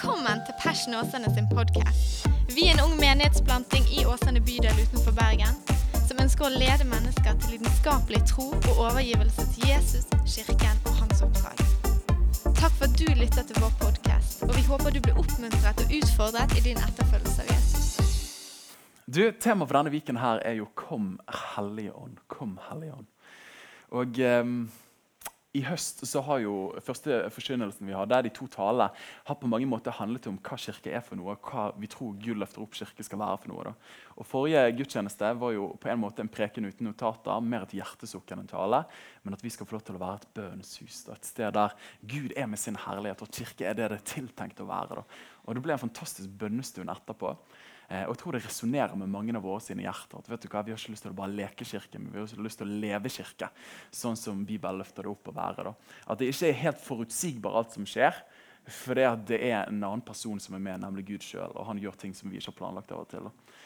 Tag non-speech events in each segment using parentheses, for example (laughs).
Velkommen til Passion Åsane sin podkast. Vi er en ung menighetsplanting i Åsane bydel utenfor Bergen som ønsker å lede mennesker til lidenskapelig tro og overgivelse til Jesus, kirken og hans oppdrag. Takk for at du lytter til vår podkast, og vi håper du blir oppmuntret og utfordret i din etterfølgelse av Jesus. Du, Temaet for denne viken her er jo 'Kom Hellige Ånd'. Kom Hellige Ånd. Og ehm, I høst så har jo første forkynnelsen vi hadde, de to talene, har på mange måter handlet om hva kirke er for noe, og hva vi tror Gud løfter opp kirke skal være for noe. Da. Og Forrige gudstjeneste var jo på en måte en preken uten notater, mer et hjertesukk enn en tale. Men at vi skal få lov til å være et bønnshus, et sted der Gud er med sin herlighet, og kirke er det det er tiltenkt å være. Da. Og Det ble en fantastisk bønnestund etterpå. Eh, og jeg tror det resonnerer med mange av våre sine hjerter. at hva, Vi har ikke lyst til å bare leke kirke, men vi har også lyst til å leve kirke. Sånn som Bibelen løfter det opp å være. Da. At det ikke er helt forutsigbart alt som skjer. For det, det er en annen person som er med, nemlig Gud sjøl. Og han gjør ting som vi ikke har planlagt av og til. Da.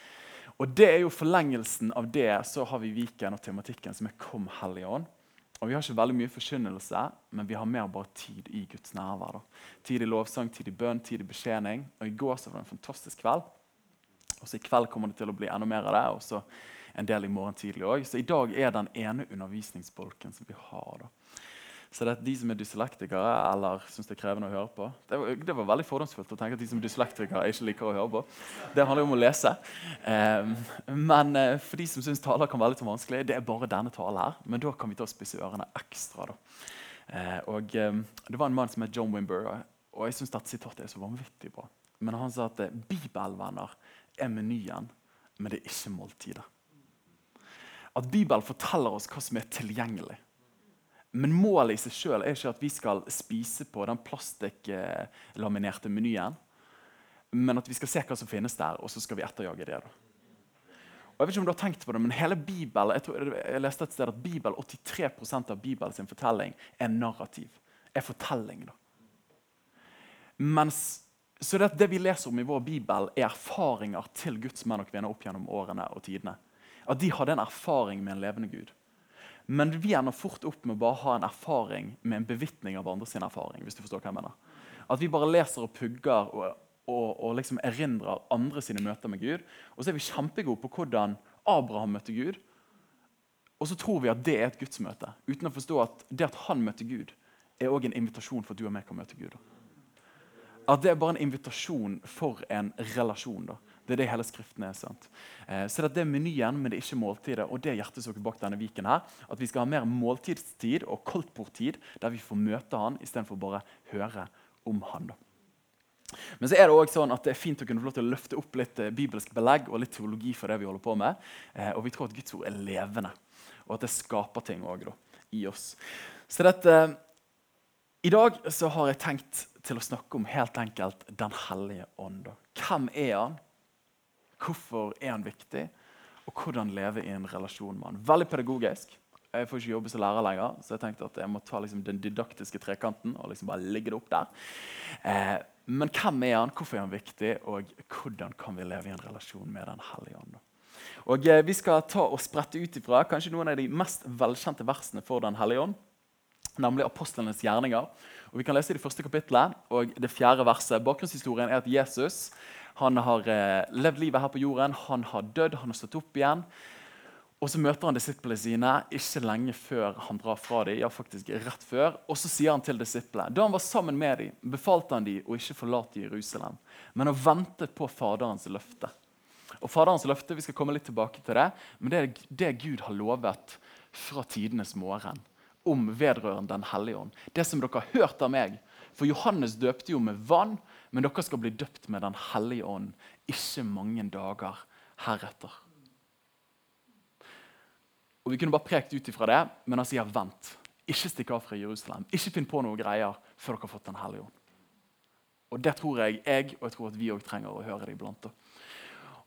Og det er jo forlengelsen av det så har vi Viken og tematikken som er 'Kom Hellige Ånd'. Og Vi har ikke veldig mye forkynnelse, men vi har mer bare tid i Guds nærvær. da. Tid i lovsang, tid i bønn, tid i betjening. Og I går så var det en fantastisk kveld. Og så I kveld kommer det til å bli enda mer av det, og så en del i morgen tidlig òg. Så i dag er den ene undervisningsbolken som vi har. da. Så det er de som er dyslektikere eller syns det er krevende å høre på Det var, det var veldig fordomsfullt å tenke at de som er dyslektikere ikke liker å høre på. Det handler jo om å lese. Um, men uh, for de som syns taler kan være litt vanskelig, det er bare denne talen her. Men da kan vi ta og spisse ørene ekstra. da. Uh, og um, Det var en mann som het John Wimber, og jeg syns dette sitatet er så vanvittig bra. Men han sa at uh, bibelvenner er menyen, men det er ikke måltidet. At Bibelen forteller oss hva som er tilgjengelig. Men målet i seg sjøl er ikke at vi skal spise på den plastikklaminerte menyen, men at vi skal se hva som finnes der, og så skal vi etterjage det. da. Og jeg vet ikke om du har tenkt på det, men hele Bibelen, jeg, tror, jeg leste et sted at Bibel, 83% av Bibelens fortelling er narrativ. Er fortelling. da. Mens så det, det vi leser om i vår bibel, er erfaringer til Guds menn og kvinner opp gjennom årene og tidene. At de hadde en erfaring med en levende Gud. Men vi ender fort opp med å bare ha en erfaring med en bevitning av andre sin erfaring. hvis du forstår hva jeg mener. At vi bare leser og pugger og, og, og liksom erindrer andre sine møter med Gud. Og så er vi kjempegode på hvordan Abraham møtte Gud. Og så tror vi at det er et gudsmøte, uten å forstå at det at han møtte Gud, er også en invitasjon for at du og meg kan møte Gud. At det er bare en invitasjon for en relasjon. da. Det er det hele Skriften er. sant? Eh, så det er menyen, men det er ikke måltidet. Og det er hjertesukket bak denne viken her. At vi skal ha mer måltidstid og koldtbordtid, der vi får møte han istedenfor bare høre om han. da. Men så er det også sånn at det er fint å kunne få lov til å løfte opp litt eh, bibelsk belegg og litt teologi for det vi holder på med. Eh, og vi tror at Guds ord er levende, og at det skaper ting også, da, i oss. Så dette, I dag så har jeg tenkt til å snakke om helt enkelt Den hellige ånd. Hvem er han? Hvorfor er han viktig? Og hvordan leve i en relasjon med han. Veldig pedagogisk. Jeg får ikke jobbe som lærer lenger, så jeg tenkte at jeg må ta liksom, den didaktiske trekanten og liksom bare ligge det opp der. Eh, men hvem er han, hvorfor er han viktig, og hvordan kan vi leve i en relasjon med Den hellige ånd? Og eh, Vi skal ta og sprette ut ifra kanskje noen av de mest velkjente versene for Den hellige ånd, nemlig apostlenes gjerninger. Og Vi kan lese i det første kapittelet og det fjerde verset. Bakgrunnshistorien er at Jesus han har eh, levd livet her på jorden. Han har dødd, han har stått opp igjen. Og Så møter han disiplene sine ikke lenge før han drar fra dem. Ja, faktisk rett før. Og så sier han til disiplene Da han var sammen med dem, befalte han dem å ikke forlate Jerusalem, men å vente på Faderens løfte. Og Faderens løfte, Vi skal komme litt tilbake til det, men det er det Gud har lovet fra tidenes morgen om vedrørende Den hellige ånd. Det som dere har hørt av meg. For Johannes døpte jo med vann, men dere skal bli døpt med Den hellige ånd ikke mange dager heretter. Og Vi kunne bare prekt ut ifra det, men han sier vent. Ikke stikk av fra Jerusalem. Ikke finn på noe greier før dere har fått Den hellige ånd. Og Det tror jeg jeg og jeg tror at vi også trenger å høre det iblant.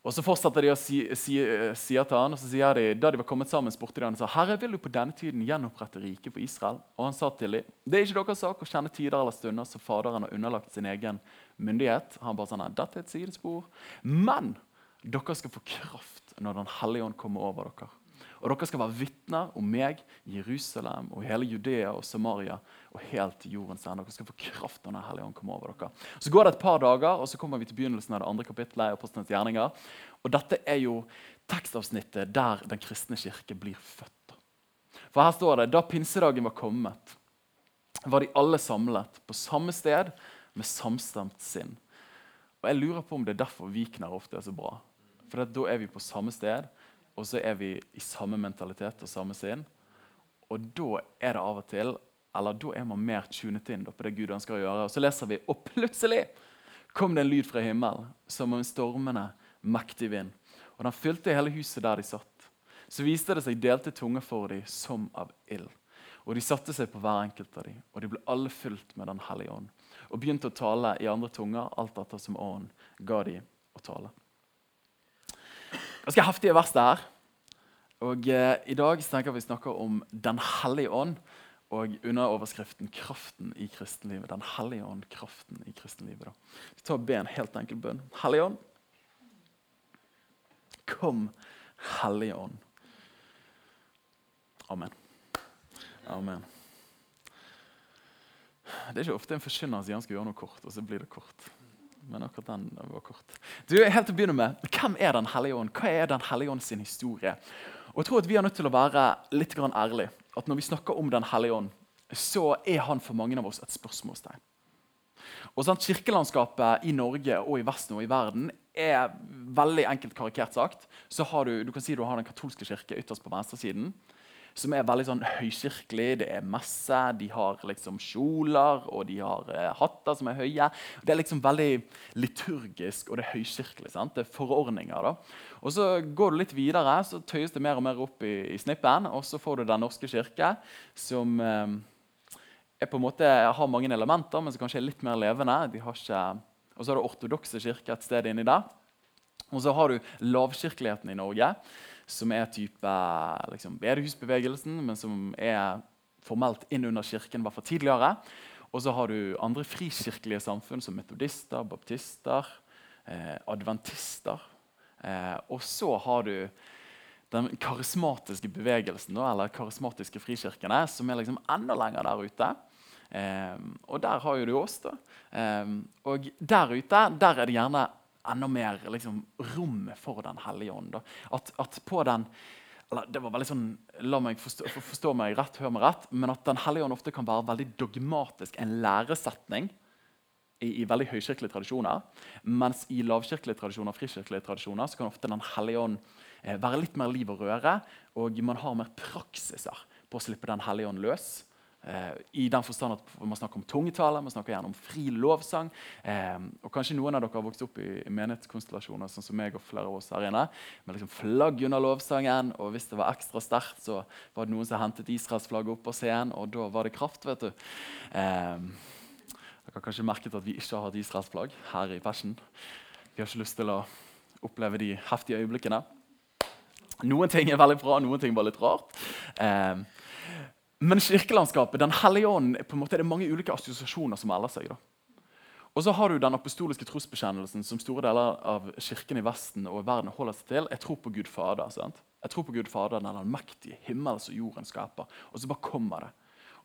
Og Så fortsatte de å si, si, si til han, og så sier de, Da de var kommet sammen, spurte de han og sa Herre, vil du på denne tiden gjenopprette riket for Israel? Og han sa til dem det er ikke deres sak å kjenne tider eller stunder så Faderen har underlagt sin egen myndighet. Han bare sånn, dette er et sidespor. Men dere skal få kraft når Den hellige ånd kommer over dere. Og dere skal være vitner om meg i Jerusalem og hele Judea og Samaria og helt til jordens ende. Dere skal få kraft når Den hellige ånd kommer over dere. Så går det et par dager, og så kommer vi til begynnelsen av det andre kapittelet. Apostlenes gjerninger. Og dette er jo tekstavsnittet der den kristne kirke blir født. For her står det da pinsedagen var kommet, var de alle samlet på samme sted med samstemt sinn. Og Jeg lurer på om det er derfor Vikner ofte er så bra. For da er vi på samme sted, og så er vi i samme mentalitet og samme sinn. Og da er det av og til eller da er man mer tunet inn på det Gud ønsker å gjøre. Og så leser vi, og plutselig kom det en lyd fra himmelen som en stormende, mektig vind. Og den fylte hele huset der de satt. Så viste det seg delte tunger for dem som av ild. Og de satte seg på hver enkelt av dem, og de ble alle fylt med Den hellige ånd. Og begynte å tale i andre tunger, alt etter som ånden ga dem å tale. Ganske heftige vers der. Og eh, I dag tenker vi snakker om Den hellige ånd. Og under overskriften 'Kraften i kristenlivet'. Den hellige ånd, kraften i kristenlivet. Da. Vi tar og ber en helt enkel bønn. Hellige ånd, kom, Hellige ånd. Amen. Amen. Det er ikke ofte en forkynner sier han skal gjøre noe kort, og så blir det kort. Men akkurat den var kort. Du, helt til å begynne med, Hvem er Den hellige ånd? Hva er Den hellige ånd sin historie? Og jeg tror at Vi er nødt til å være litt grann ærlige. At Når vi snakker om Den hellige ånd, så er han for mange av oss et spørsmålstegn. Og sånn, Kirkelandskapet i Norge og i Vesten og i verden er veldig enkelt karikert sagt. Så har du, du kan si du har Den katolske kirke ytterst på venstresiden som er veldig sånn høykirkelig. Det er messe, de har liksom kjoler og de har eh, hatter som er høye. Det er liksom veldig liturgisk og det er høykirkelig. sant? Det er forordninger. da. Og Så går du litt videre, så tøyes det mer og mer opp i, i snippen. Og så får du Den norske kirke, som eh, er på en måte, har mange elementer, men som kanskje er litt mer levende. De har ikke, og så har du ortodokse kirke et sted inni der. Og så har du lavkirkeligheten i Norge som er type liksom, bedehusbevegelsen, men som er formelt inn under kirken, i hvert tidligere. Og så har du andre frikirkelige samfunn, som metodister, baptister, eh, adventister. Eh, og så har du den karismatiske bevegelsen, eller karismatiske frikirkene, som er liksom enda lenger der ute. Eh, og der har jo du oss. da. Eh, og der ute der er det gjerne enda mer liksom, rom for Den hellige ånd. At, at, på den det var veldig sånn, La meg forstå, forstå, meg rett, hør meg rett, men at Den hellige ånd ofte kan være veldig dogmatisk, en læresetning i, i veldig høykirkelige tradisjoner. Mens i lavkirkelige tradisjoner frikirkelige tradisjoner, så kan ofte Den hellige ånd eh, være litt mer liv og røre. Og man har mer praksiser på å slippe Den hellige ånd løs. Eh, I den forstand at Man snakker om tungetale, man snakker gjerne om fri lovsang. Eh, og Kanskje noen av dere har vokst opp i, menighetskonstellasjoner sånn som meg og flere av oss her inne, med liksom flagg under lovsangen. og Hvis det var ekstra sterkt, så var det noen som hentet Israelsflagget opp på scenen, og da var det kraft. vet du. Eh, dere har kanskje merket at vi ikke har hatt Israelsflagg her i Passion. Vi har ikke lyst til å oppleve de heftige øyeblikkene. Noen ting er veldig bra, noen ting var litt rart. Eh, men kirkelandskapet, Den hellige ånd, på en måte er det mange ulike assosiasjoner som melder seg. da. Og så har du den apostoliske trosbekjennelsen som store deler av kirken i Vesten og verden holder seg til. Jeg tror på Gud Fader. sant? Jeg tror på Gud Fader, den allmektige himmelen som jorden skaper. Og så bare kommer det.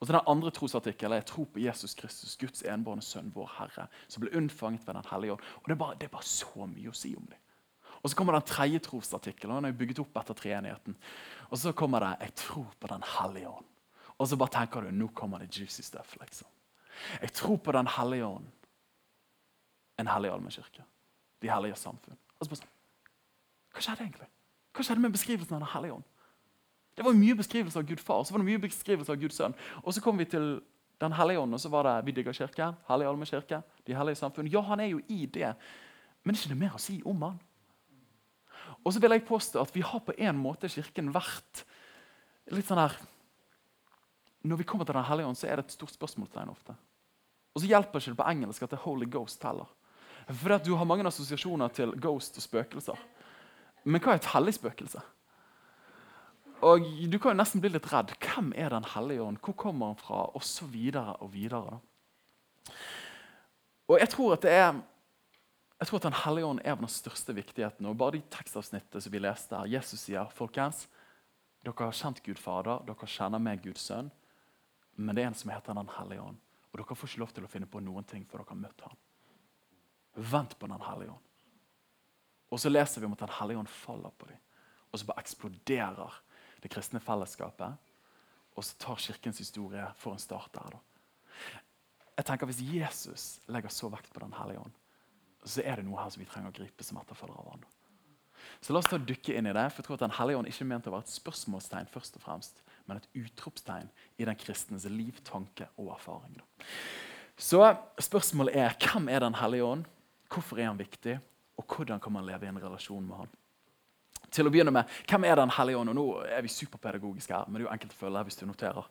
Og så Den andre trosartikkelen jeg tror på Jesus Kristus, Guds enbårne sønn, vår Herre, som ble unnfanget ved Den hellige ånd. Og det er, bare, det er bare så mye å si om dem. Og så kommer den tredje trosartikkelen. Den er bygget opp etter treenigheten. Og så kommer det 'Jeg tror på Den hellige ånd'. Og så bare tenker du nå kommer det juicy stuff. liksom. Jeg tror på Den hellige ånd. En hellig allmennkirke. De hellige samfunn. Og så bare sånn, Hva skjedde egentlig? Hva skjedde med beskrivelsen av Den hellige ånd? Det var mye beskrivelse av Gud far så var det mye beskrivelse av Guds sønn. Og så kom vi til Den hellige ånd, og så var det vi digger kirken, hellig allmennkirke, de hellige samfunn. Ja, han er jo i det, men det er ikke det mer å si om han. Og så vil jeg påstå at vi har på en måte Kirken vært litt sånn her når vi kommer til Den hellige ånd, så er det et stort spørsmålstegn ofte. Og så hjelper ikke det på engelsk at det er Holy Ghost heller. For Du har mange assosiasjoner til ghost og spøkelser. Men hva er et hellig spøkelse? Og Du kan jo nesten bli litt redd. Hvem er Den hellige ånd? Hvor kommer han fra? Og så videre og videre. Og jeg tror at det er jeg tror at Den hellige ånd er av den største viktigheten. Og bare de tekstavsnittene som vi leste her, Jesus sier folkens, Dere har kjent Gud Fader, dere kjenner meg Guds sønn. Men det er en som heter Den hellige ånd. Og dere får ikke lov til å finne på noen ting før dere har møtt ham. Vent på Den hellige ånd. Og så leser vi om at Den hellige ånd faller på dem. Og så bare eksploderer det kristne fellesskapet. Og så tar kirkens historie for en start der. da. Jeg tenker Hvis Jesus legger så vekt på Den hellige ånd, så er det noe her som vi trenger å gripe som etterfølgere av han. Så la oss ta dykke inn i det. for jeg tror at Den hellige ånd ikke mente ment å være et spørsmålstegn, først og fremst, men et utropstegn i den kristnes liv, tanke og erfaring. Så spørsmålet er hvem er Den hellige ånd? Hvorfor er han viktig? Og hvordan kan man leve i en relasjon med han? Til å begynne med, Hvem er Den hellige ånd? Og Nå er vi superpedagogiske her, men det er jo enkelt å følge hvis du noterer.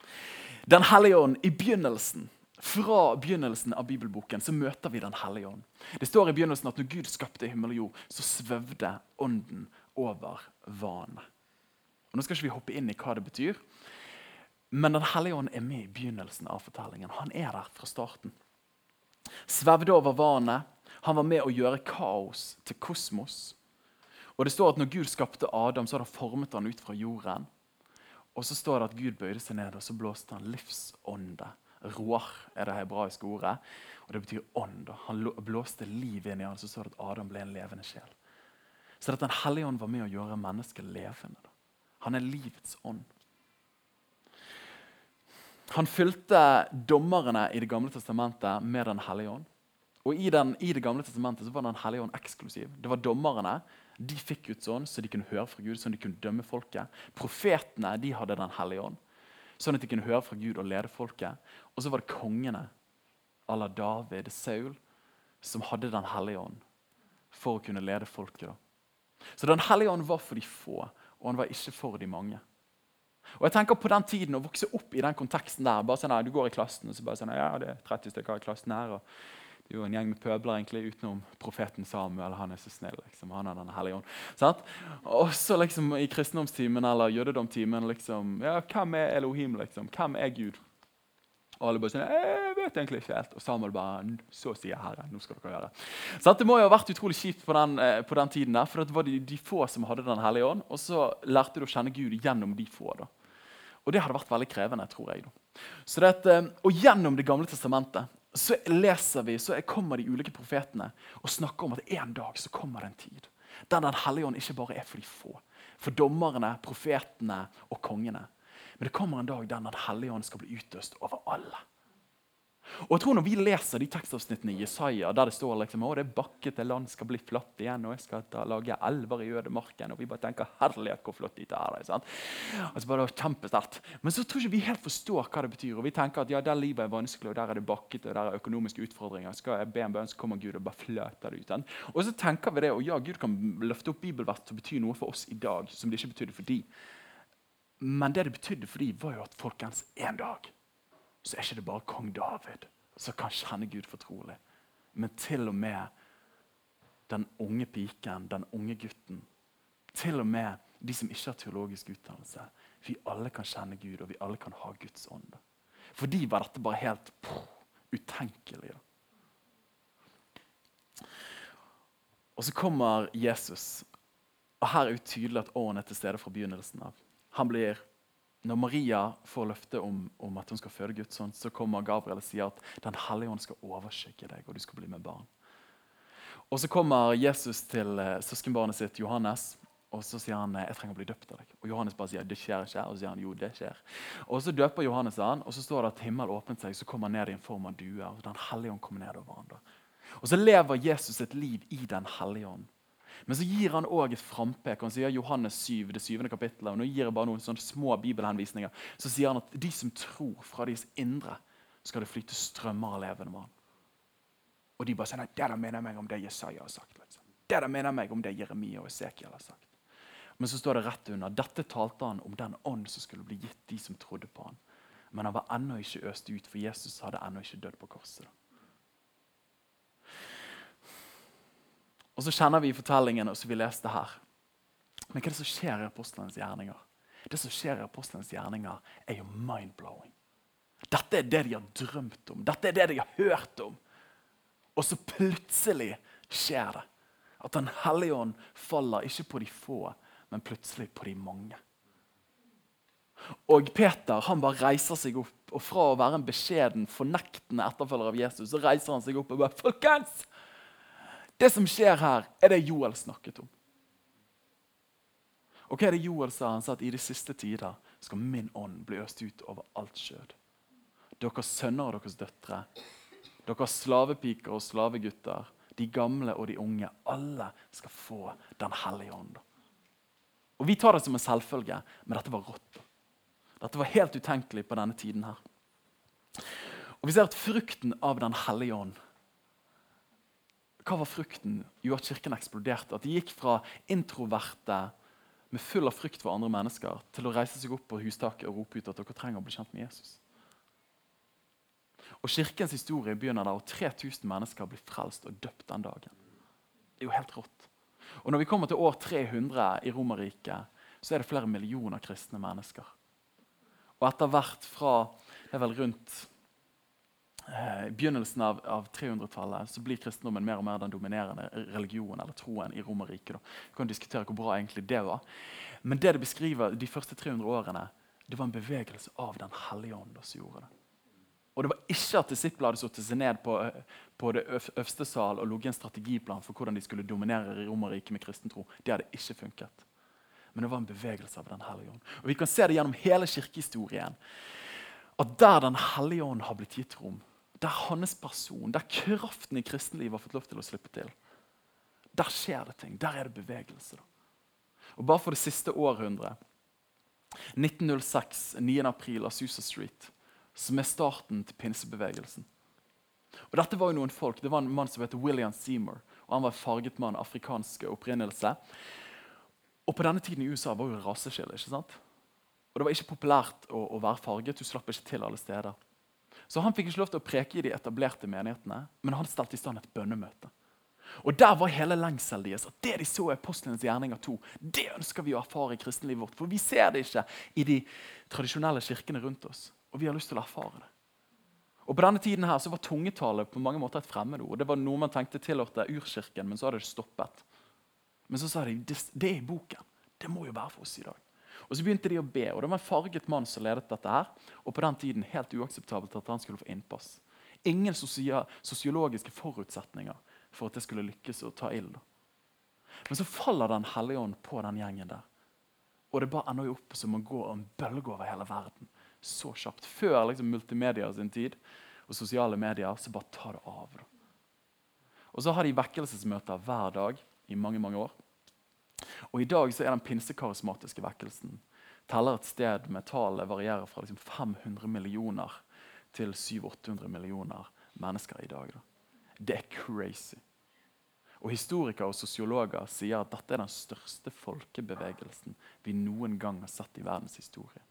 Den hellige ånd, i begynnelsen fra begynnelsen av bibelboken så møter vi Den hellige ånd. Det står i begynnelsen at når Gud skapte himmel og jord, så svevde ånden over vannet. Og Nå skal ikke vi hoppe inn i hva det betyr, men Den hellige ånd er med i begynnelsen av fortellingen. Han er der fra starten. Svevde over vannet. Han var med å gjøre kaos til kosmos. Og det står at Når Gud skapte Adam, så hadde han formet han ut fra jorden. Og så står det at Gud bøyde seg ned og så blåste han livsånde Roar er det hebraiske ordet. og Det betyr ånd. Han blåste liv inn i han, så står det at Adam ble en levende sjel. Så at Den hellige ånd var med å gjøre mennesket levende. Han er livets ånd. Han fylte dommerne i Det gamle testamentet med Den hellige ånd. Og i, den, i, Det gamle testamentet så var Den hellige ånd eksklusiv. Det var dommerne. De fikk Guds ånd, så de kunne høre fra Gud, så de kunne dømme folket. Profetene de hadde Den hellige ånd sånn at de kunne høre fra Gud og lede folket. Og så var det kongene à la David, Saul, som hadde Den hellige ånd for å kunne lede folket. da. Så Den hellige ånd var for de få, og han var ikke for de mange. Og jeg tenker På den tiden å vokse opp i den konteksten der bare sånn, Du går i klassen og så bare sånn, ja, det er 30 stykker i klassen her, og jo en gjeng med pøbler egentlig utenom profeten Samuel. Han er så snill. liksom, Han er den hellige ånd. Og så liksom i kristendomstimen eller jødedomtimen liksom, ja, Hvem er Elohim? liksom? Hvem er Gud? Og alle bare sånn, jeg vet egentlig ikke helt. Og Samuel bare Så sier Herren. nå skal dere gjøre Så Det må jo ha vært utrolig kjipt på den, eh, på den tiden. der, For det var de, de, få som hadde Den hellige ånd. Og så lærte du å kjenne Gud gjennom de få. da. Og det hadde vært veldig krevende, tror jeg. da. Så det, at, og gjennom Det gamle testamentet så leser vi, så kommer de ulike profetene og snakker om at en dag så kommer det en tid der Den hellige ånd ikke bare er for de få, for dommerne, profetene og kongene. Men det kommer en dag der Den hellige ånd skal bli utøst over alle. Og jeg tror Når vi leser de tekstavsnittene i Jesaja der det står liksom, å, det bakkete land skal bli flatt igjen, og jeg skal ta, lage elver i ødemarken, og vi bare tenker herlighet hvor flott dette er. Sant? Altså bare kjempesterkt. Men så tror ikke vi helt forstår hva det betyr. og Vi tenker at ja, der livet er vanskelig, og der er det bakkete, og der er økonomiske utfordringer. Skal jeg be en bønn, så kommer Gud og bare fløter det ut. Sant? Og så tenker vi det, og ja, Gud kan løfte opp bibelvert å bety noe for oss i dag som det ikke betydde for de. Men det det betydde for de, var jo at folkens, en dag så er ikke det bare kong David som kan kjenne Gud fortrolig. Men til og med den unge piken, den unge gutten. Til og med de som ikke har teologisk utdannelse. Vi alle kan kjenne Gud, og vi alle kan ha Guds ånd. For de var dette bare helt pff, utenkelig. Og så kommer Jesus, og her er det tydelig at ånden er til stede fra begynnelsen av. Han blir når Maria får løfte om, om, at hun skal føde Guds sønn, så kommer Gabriel og sier at Den hellige ånd skal overskygge deg, og du skal bli med barn. Og Så kommer Jesus til eh, søskenbarnet sitt Johannes, og så sier han jeg trenger å bli døpt av deg. Og Johannes bare sier det skjer ikke. Og så sier han jo, det skjer. Og Så døper Johannes han, og så står det at himmelen åpnet seg, så kommer han ned i en form av due. og Den hellige ånd kommer ned over han da. Og Så lever Jesus et liv i Den hellige ånd. Men så gir han òg et frampek. Han sier Johannes 7, det syvende kapittelet, og nå gir jeg bare noen sånne små bibelhenvisninger. Så sier han at de som tror, fra deres indre skal det flyte strømmer av levende vann. Og de bare sier nei, det der mener meg om det Jesaja har sagt. Liksom. Det der mener meg om det Jeremia og Esekiel har sagt. Men så står det rett under dette talte han om den ånd som skulle bli gitt de som trodde på han. Men han var ennå ikke øst ut, for Jesus hadde ennå ikke dødd på korset. Da. Og så kjenner vi fortellingen som vi leste her. Men hva er det som skjer i apostlenes gjerninger? Det som skjer i apostlenes gjerninger, er jo mind-blowing. Dette er det de har drømt om, dette er det de har hørt om. Og så plutselig skjer det. At Den hellige ånd faller ikke på de få, men plutselig på de mange. Og Peter han bare reiser seg opp, og fra å være en beskjeden, fornektende etterfølger av Jesus, så reiser han seg opp og bare Folkens! Det som skjer her, er det Joel snakket om. Og hva er det Joel sa? Han sa at i de siste tider skal min ånd bli øst ut over alt skjød. Deres sønner og deres døtre, deres slavepiker og slavegutter, de gamle og de unge, alle skal få Den hellige ånd. Og Vi tar det som en selvfølge, men dette var rått. Dette var helt utenkelig på denne tiden her. Og Vi ser at frukten av Den hellige ånd Hva var frukten? Jo, at kirken eksploderte. At de gikk fra introverte med full av frykt for andre mennesker til å reise seg opp på hustaket og rope ut at dere trenger å bli kjent med Jesus. Og Kirkens historie begynner der, og 3000 mennesker blir frelst og døpt den dagen. Det er jo helt rått. Og Når vi kommer til år 300 i Romerriket, så er det flere millioner kristne mennesker. Og etter hvert fra det er vel rundt eh, begynnelsen av, av 300-tallet så blir kristendommen mer og mer den dominerende religionen eller troen i Romerriket. Vi kan diskutere hvor bra egentlig det var. Men det det beskriver de første 300 årene, det var en bevegelse av Den hellige ånd som gjorde det. Og det var ikke at disiplene hadde satt seg ned på, på det øverste sal og logget en strategiplan for hvordan de skulle dominere Romerriket med kristen tro. Det hadde ikke funket. Men det var en bevegelse av Den hellige ånd. Og Vi kan se det gjennom hele kirkehistorien. At der Den hellige ånd har blitt gitt rom, der hans person, der kraften i kristenlivet har fått lov til å slippe til, der skjer det ting. Der er det bevegelse. Og Bare for det siste århundret 1906, 9. april, Asusa Street som er starten til pinsebevegelsen. Og dette var jo noen folk, Det var en mann som heter William Seymour. og Han var farget mann, afrikansk opprinnelse. Og På denne tiden i USA var jo raseskille. ikke sant? Og Det var ikke populært å, å, være farget. Du slapp ikke til alle steder. Så Han fikk ikke lov til å preke i de etablerte menighetene, men han stelte i stand et bønnemøte. Og Der var hele lengselen deres. at Det de så i apostlenes gjerninger 2, det ønsker vi å erfare i kristenlivet vårt. For vi ser det ikke i de tradisjonelle kirkene rundt oss. Og vi har lyst til å erfare det. Og På denne tiden her så var tungetale på mange måter et fremmedord. Det var noe man tenkte tilhørte urkirken, men så hadde det stoppet. Men så sa de det, er i boken. Det må jo være for oss i dag. Og Så begynte de å be, og det var en farget mann som ledet dette. her, Og på den tiden helt uakseptabelt at han skulle få innpass. Ingen sosiologiske forutsetninger for at det skulle lykkes å ta ild. Men så faller Den hellige ånd på den gjengen der. Og det bare ender jo opp som å gå en bølge over hele verden så kjapt. Før liksom, multimedia sin tid og sosiale medier, så bare tar det av. Og så har de vekkelsesmøter hver dag i mange mange år. Og I dag så er den pinsekarismatiske vekkelsen teller et sted med tallet varierer fra liksom 500 millioner til 700-800 millioner mennesker i dag. Da. Det er crazy. Og Historikere og sosiologer sier at dette er den største folkebevegelsen vi noen gang har sett i verdens historie.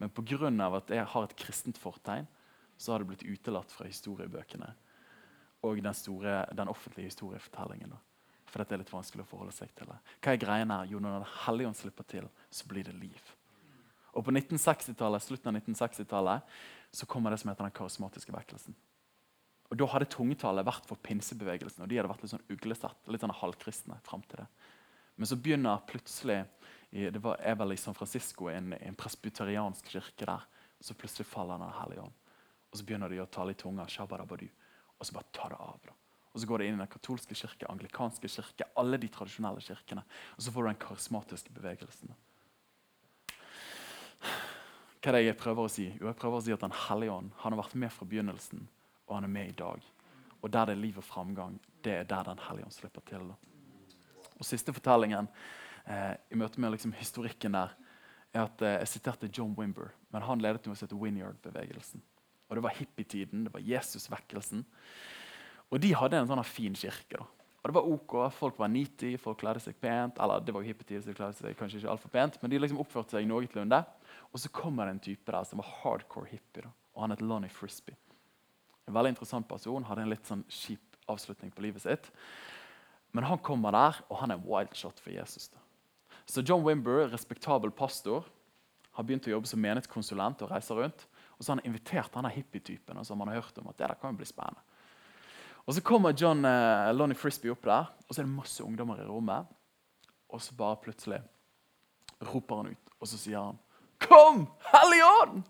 Men pga. at jeg har et kristent fortegn, så har det blitt utelatt fra historiebøkene og den, store, den offentlige historiefortellingen. Da. For dette er litt vanskelig å forholde seg til. det. Hva er greien her? Jo, Når Den hellige ånd slipper til, så blir det liv. Og På slutten av 1960-tallet så kommer det som heter den karismatiske vekkelsen. Og Da hadde tungetallet vært for pinsebevegelsen, og de hadde vært litt sånn uglesett, litt sånn halvkristne frem til det. Men så begynner plutselig det var, er vel i San Francisco, en, en presbyteriansk kirke der. Så plutselig faller Den hellige ånd. Og så begynner de å tale i tunga. Og så bare tar det av. da. Og Så går det inn i den katolske kirke, anglikanske kirke, alle de tradisjonelle kirkene. Og så får du den karismatiske bevegelsen. Hva er det jeg prøver å si? Jo, jeg prøver å si at Den hellige ånd han har vært med fra begynnelsen, og han er med i dag. Og der det er liv og framgang, det er der Den hellige ånd slipper til. Og Siste fortellingen eh, i møte med liksom, historikken der, er at eh, jeg siterte John Wimber. Men han ledet noe som heter Winyard-bevegelsen. Og Det var hippietiden, det var Jesus-vekkelsen. Og de hadde en sånn fin kirke. da. Og det var ok, Folk var niti, folk kledde seg pent. Eller det var jo hippietid, så de kledde seg kanskje ikke altfor pent, men de liksom oppførte seg noenlunde. Og så kommer det en type der som var hardcore hippie. da. Og Han het Lonnie Frisbee. En veldig interessant person. Hadde en litt sånn kjip avslutning på livet sitt. Men han kommer der, og han er wildshot for Jesus. da. Så John Wimber, respektabel pastor, har begynt å jobbe som menighetskonsulent og reiser rundt. Og så har han invitert denne hippietypen som han har hørt om at det der kan jo bli spennende. Og Så kommer John eh, Lonnie Frisbee opp der, og så er det masse ungdommer i rommet. Og så bare plutselig roper han ut, og så sier han Kom, Hellige Ånd!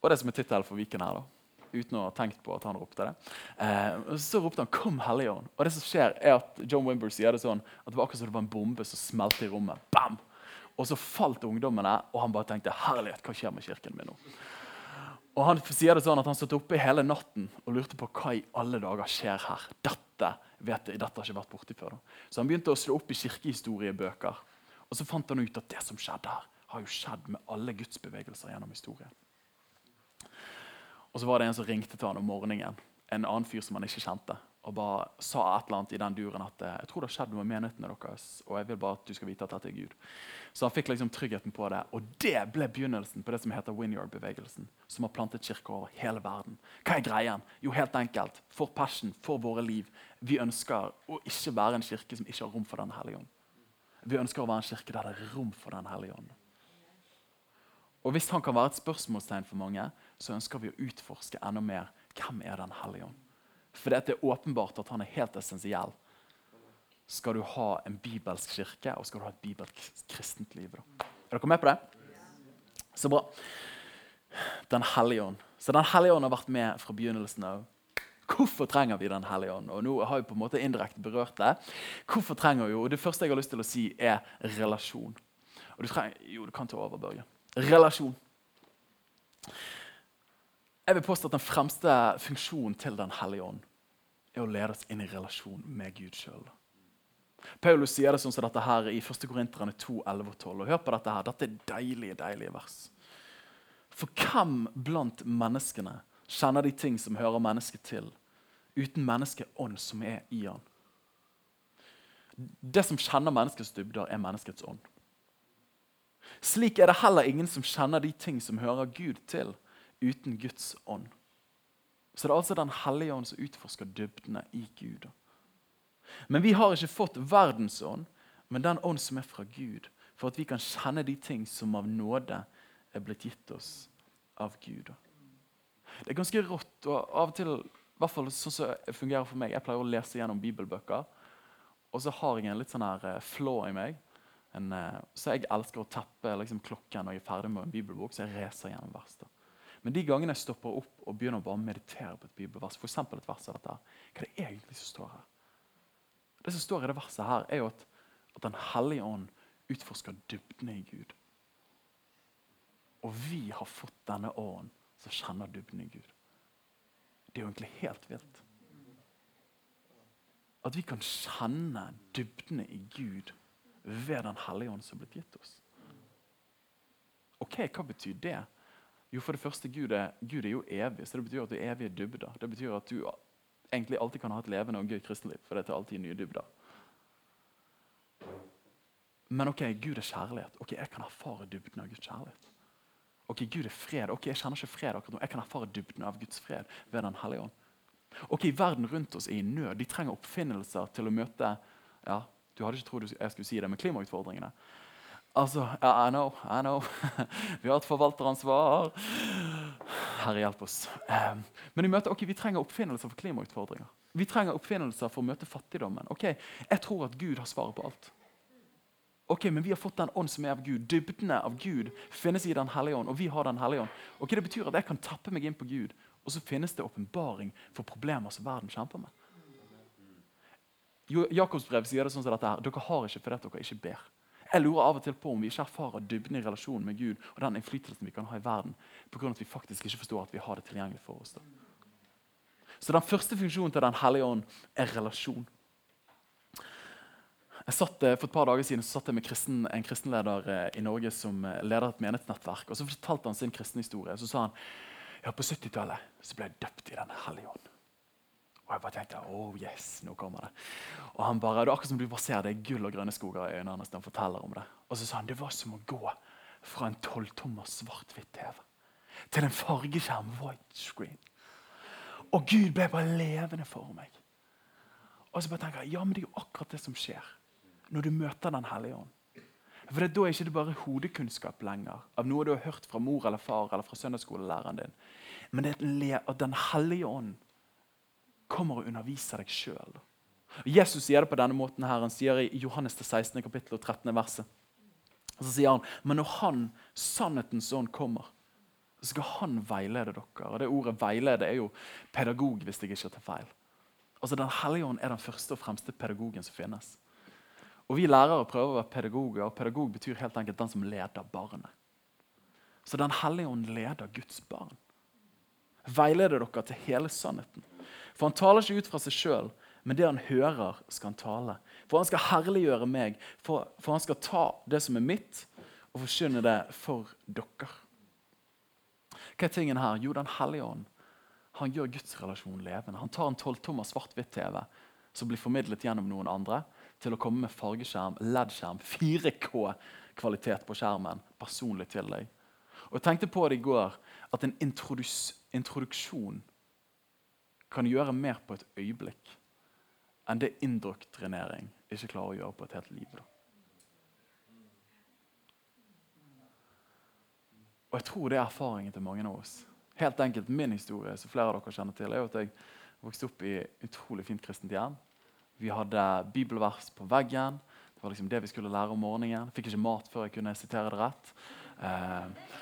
Og det som er tittelen for Viken her, da. Uten å ha tenkt på at han ropte det. Eh, så ropte han 'Kom, Hellige Ånd'. Og det som skjer er at John Wimber sier det sånn at det var akkurat som det var en bombe som smelte i rommet. Bam! Og så falt ungdommene, og han bare tenkte 'Herlighet, hva skjer med kirken min nå?' Og Han sier det sånn at han satt oppe hele natten og lurte på hva i alle dager skjer her. Dette vet jeg, dette har ikke vært borti før. Da. Så han begynte å slå opp i kirkehistoriebøker. Og så fant han ut at det som skjedde her, har jo skjedd med alle gudsbevegelser gjennom historien. Og så var det en som ringte til han om morgenen, en annen fyr som han ikke kjente, og bare sa et eller annet i den duren at jeg tror det har skjedd noe med menighetene deres, og jeg vil bare at du skal vite at dette er Gud. Så han fikk liksom tryggheten på det, og det ble begynnelsen på det som heter Winyard-bevegelsen, som har plantet kirker over hele verden. Hva er greien? Jo, helt enkelt. For passion, for våre liv. Vi ønsker å ikke være en kirke som ikke har rom for Den hellige ånd. Vi ønsker å være en kirke der det er rom for Den hellige ånd. Og Hvis han kan være et spørsmålstegn for mange, så ønsker vi å utforske enda mer hvem er Den hellige ånd. For det er åpenbart at han er helt essensiell. Skal du ha en bibelsk kirke og skal du ha et bibelsk kristent liv. Da. Er dere med på det? Så bra. Den hellige ånd. Så Den hellige ånd har vært med fra begynnelsen av. Hvorfor trenger vi Den hellige ånd? Og nå har jeg på en måte indirekte berørt det. Hvorfor trenger vi jo, og Det første jeg har lyst til å si, er relasjon. Og du trenger, jo, du kan ta over, Børge. Relasjon. Jeg vil påstå at Den fremste funksjonen til Den hellige ånd er å lede oss inn i relasjon med Gud sjøl. Paulus sier det sånn som dette her i 1. Korinterne 2, 11 og 12. Og hør på Dette her, dette er deilige, deilige vers. For hvem blant menneskene kjenner de ting som hører mennesket til, uten menneskeånd som er i han? Det som kjenner menneskets dybder, er menneskets ånd. Slik er det heller ingen som kjenner de ting som hører Gud til, uten Guds ånd. Så det er altså Den hellige ånd som utforsker dybdene i Gud. Men vi har ikke fått verdens ånd, men den ånd som er fra Gud, for at vi kan kjenne de ting som av nåde er blitt gitt oss av Gud. Det er ganske rått. og av og til, i hvert fall sånn som det fungerer for meg, Jeg pleier å lese gjennom bibelbøker, og så har jeg en litt sånn her uh, flå i meg. En, uh, så jeg elsker å tappe liksom, klokken når jeg er ferdig med en bibelbok, så jeg racer gjennom vers. Men de gangene jeg stopper opp og begynner å bare meditere på et bibelvers, for et vers av dette, hva er det egentlig som står her? Det som står i det verset, her er jo at, at Den hellige ånd utforsker dybdene i Gud. Og vi har fått denne ånden som kjenner dybden i Gud. Det er jo egentlig helt vilt. At vi kan kjenne dybdene i Gud ved Den hellige ånd som er blitt gitt oss. Ok, Hva betyr det? Jo, for det første, Gud er, Gud er jo evig, så det betyr at du er evig i dybder. Det betyr at du egentlig alltid kan ha et levende og gøy kristenliv, for det er alltid nye dybder. Men ok, Gud er kjærlighet. Ok, Jeg kan erfare dybden av Guds kjærlighet. Ok, Gud er fred. Ok, Jeg kjenner ikke fred akkurat nå. Jeg kan erfare dybden av Guds fred ved Den hellige ånd. Ok, Verden rundt oss er i nød. De trenger oppfinnelser til å møte ja, Du hadde ikke trodd jeg skulle si det med klimautfordringene. Altså, I know, I know. (laughs) vi har et forvalteransvar. Herre, hjelp oss. Um, men vi, møter, okay, vi trenger oppfinnelser for klimautfordringer. Vi trenger oppfinnelser for å møte fattigdommen. Ok, Jeg tror at Gud har svaret på alt. Ok, Men vi har fått den ånd som er av Gud. Dybdene av Gud finnes i Den hellige ånd. og vi har den hellige ånd. Ok, Det betyr at jeg kan tappe meg inn på Gud, og så finnes det åpenbaring for problemer som verden kjemper med. Jakobs brev sier det sånn som dette her. Dere har ikke fordi dere ikke ber. Jeg lurer av og til på om vi ikke erfarer dybden i relasjonen med Gud og den innflytelsen vi kan ha i verden av at vi faktisk ikke forstår at vi har det tilgjengelig for oss. Da. Så den første funksjonen til Den hellige ånd er relasjon. Jeg satt, eh, for et par dager siden så satt jeg med kristen, en kristenleder eh, i Norge som eh, leder et menighetsnettverk. og Så fortalte han sin kristne historie. Så sa han ja, på 70-tallet ble jeg døpt i Den hellige ånd. Og jeg bare tenkte oh yes, nå kommer det. Og han bare, Det er akkurat som du bare ser det er gull og grønne skoger i øynene hans han forteller om det. Og så sa han det var som å gå fra en tolvtommer svart-hvitt-TV til en fargeskjerm widescreen. Og Gud ble bare levende for meg. Og så bare tenker jeg, ja, men det er jo akkurat det som skjer når du møter Den hellige ånd. For det, Da er ikke det bare hodekunnskap lenger av noe du har hørt fra mor eller far eller fra søndagsskolelæreren din. Men det er at Den hellige ånd kommer og underviser deg sjøl. Jesus sier det på denne måten. her. Han sier i Johannes 16. kapittel og 13. verset. Så sier han men når han, sannhetens ånd, kommer, så skal han veilede dere. Og Det ordet 'veilede' er jo pedagog, hvis jeg ikke tar feil. Altså Den hellige ånd er den første og fremste pedagogen som finnes. Og Vi lærere prøver å være pedagoger, og pedagog betyr helt enkelt den som leder barnet. Så Den hellige ånd leder Guds barn. Veileder dere til hele sannheten. For han taler ikke ut fra seg sjøl, men det han hører, skal han tale. For han skal herliggjøre meg, for, for han skal ta det som er mitt, og forkynne det for dere. Hva er tingen her? Jo, Den hellige ånd han gjør gudsrelasjonen levende. Han tar en tolvtommer svart-hvitt-TV som blir formidlet gjennom noen andre, til å komme med fargeskjerm, LED-skjerm, 4K-kvalitet på skjermen personlig til deg. Og Jeg tenkte på det i går, at en introduksjon kan gjøre mer på et øyeblikk enn det indoktrinering ikke klarer å gjøre på et helt liv. Da. Og jeg tror det er erfaringen til mange av oss. Helt enkelt Min historie som flere av dere kjenner til, er at jeg vokste opp i utrolig fint kristent hjem. Vi hadde bibelvers på veggen. Det var liksom det vi skulle lære om morgenen. Fikk ikke mat før jeg kunne sitere det rett. Eh,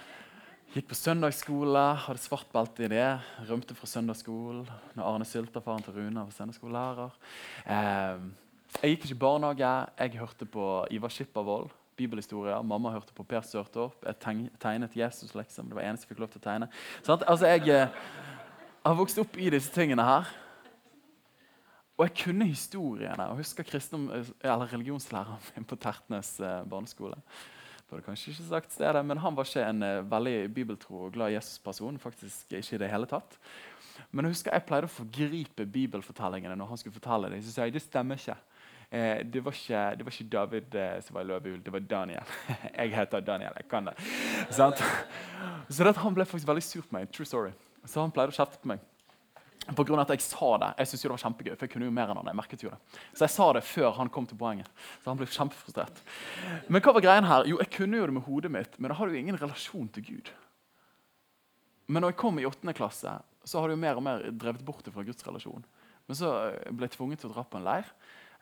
gikk på søndagsskole, hadde svart belte i det. Rømte fra søndagsskolen når Arne Sylta, faren til Rune, var søndagsskolelærer. Eh, jeg gikk ikke i barnehage. Jeg hørte på Ivar Skippervold bibelhistorier. Mamma hørte på Per Sørtorp. Jeg tegnet Jesus, liksom. Det var eneste jeg fikk lov til å tegne. Sånn, altså, jeg eh, har vokst opp i disse tingene her. Og jeg kunne historiene. og husker kristendom, eller religionslæreren min på Tertnes eh, barneskole. Burde kanskje ikke sagt stedet, men Han var ikke en eh, veldig bibeltro og glad Jesus-person. faktisk ikke i det hele tatt. Men jeg husker jeg pleide å forgripe bibelfortellingene når han skulle fortelle dem. Så sa jeg det stemmer ikke. Eh, det, var ikke, det, var ikke, David eh, som var i løvehul, det var Daniel. (laughs) jeg heter Daniel. jeg kan det. Så det, han ble faktisk veldig sur på meg. True story. Så han pleide å kjefte på meg. På grunn av at Jeg sa det. Jeg synes jo det var kjempegøy, for jeg kunne jo mer enn han. jeg merket jo det. Så jeg sa det før han kom til poenget. Så han ble kjempefrustrert. Men hva var greien her? Jo, jeg kunne jo det med hodet mitt, men da har du jo ingen relasjon til Gud. Men når jeg kom i 8. klasse, så har du jo mer og mer drevet bort det fra Guds relasjon. Men så ble jeg tvunget til å dra på en leir.